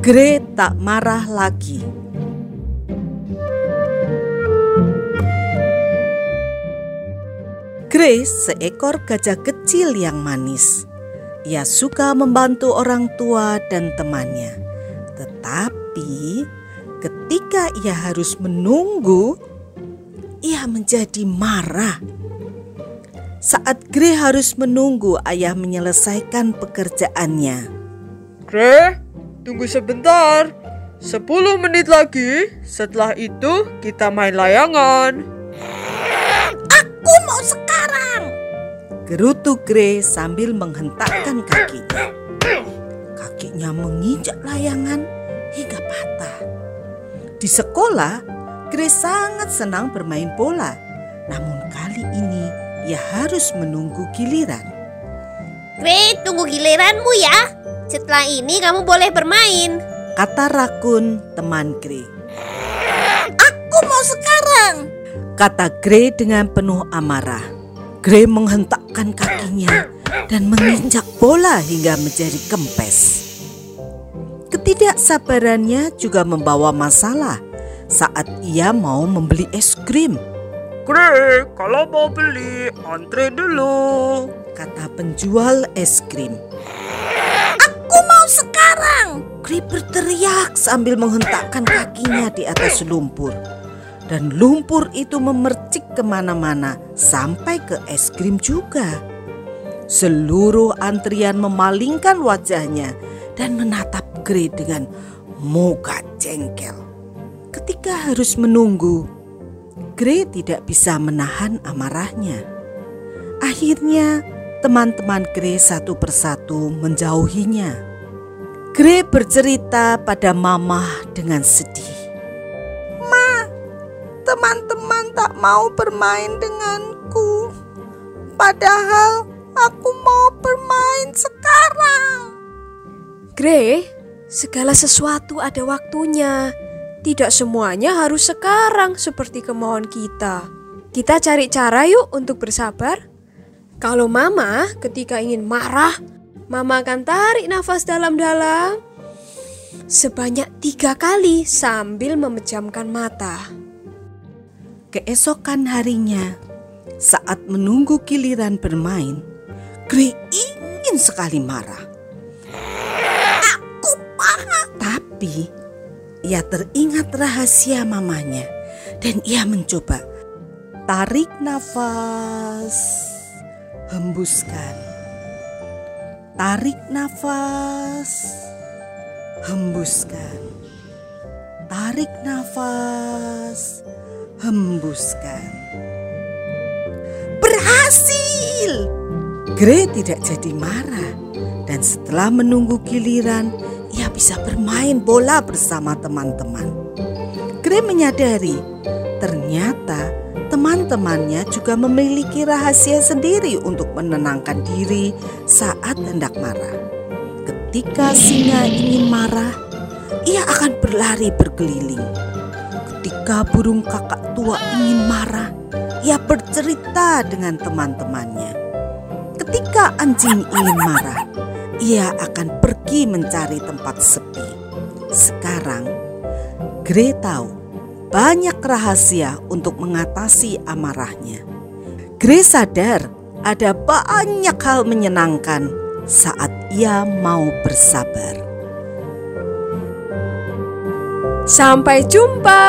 Gray tak marah lagi. Grace seekor gajah kecil yang manis. Ia suka membantu orang tua dan temannya. Tetapi ketika ia harus menunggu, ia menjadi marah. Saat Gray harus menunggu ayah menyelesaikan pekerjaannya. Gray, tunggu sebentar. Sepuluh menit lagi, setelah itu kita main layangan. Aku mau sekarang. Gerutu Gray sambil menghentakkan kakinya. Kakinya menginjak layangan hingga patah. Di sekolah, Gray sangat senang bermain bola. Namun kali ini ia harus menunggu giliran. Gray, tunggu giliranmu ya. Setelah ini kamu boleh bermain. Kata Rakun teman Gray. Aku mau sekarang. Kata Gray dengan penuh amarah. Gray menghentakkan kakinya dan menginjak bola hingga menjadi kempes. Ketidaksabarannya juga membawa masalah saat ia mau membeli es krim. Gray, kalau mau beli, antre dulu. Kata penjual es krim. Sekarang. Gray berteriak sambil menghentakkan kakinya di atas lumpur. Dan lumpur itu memercik ke mana-mana sampai ke es krim juga. Seluruh antrian memalingkan wajahnya dan menatap Gray dengan muka jengkel. Ketika harus menunggu, Gray tidak bisa menahan amarahnya. Akhirnya, teman-teman Gray satu persatu menjauhinya. Gray bercerita pada Mama dengan sedih. Ma, teman-teman tak mau bermain denganku. Padahal aku mau bermain sekarang. Gray, segala sesuatu ada waktunya. Tidak semuanya harus sekarang seperti kemauan kita. Kita cari cara yuk untuk bersabar. Kalau mama ketika ingin marah, mama akan tarik nafas dalam-dalam sebanyak tiga kali sambil memejamkan mata. Keesokan harinya, saat menunggu giliran bermain, Gray ingin sekali marah. Aku marah. Tapi ia teringat rahasia mamanya dan ia mencoba tarik nafas, hembuskan. Tarik nafas, hembuskan. Tarik nafas, hembuskan. Berhasil! Gray tidak jadi marah dan setelah menunggu giliran, ia bisa bermain bola bersama teman-teman. Gray menyadari ternyata teman-temannya juga memiliki rahasia sendiri untuk menenangkan diri saat hendak marah. Ketika singa ingin marah, ia akan berlari berkeliling. Ketika burung kakak tua ingin marah, ia bercerita dengan teman-temannya. Ketika anjing ingin marah, ia akan pergi mencari tempat sepi. Sekarang, Gray tahu banyak rahasia untuk mengatasi amarahnya. Gray sadar ada banyak hal menyenangkan saat ia mau bersabar. Sampai jumpa.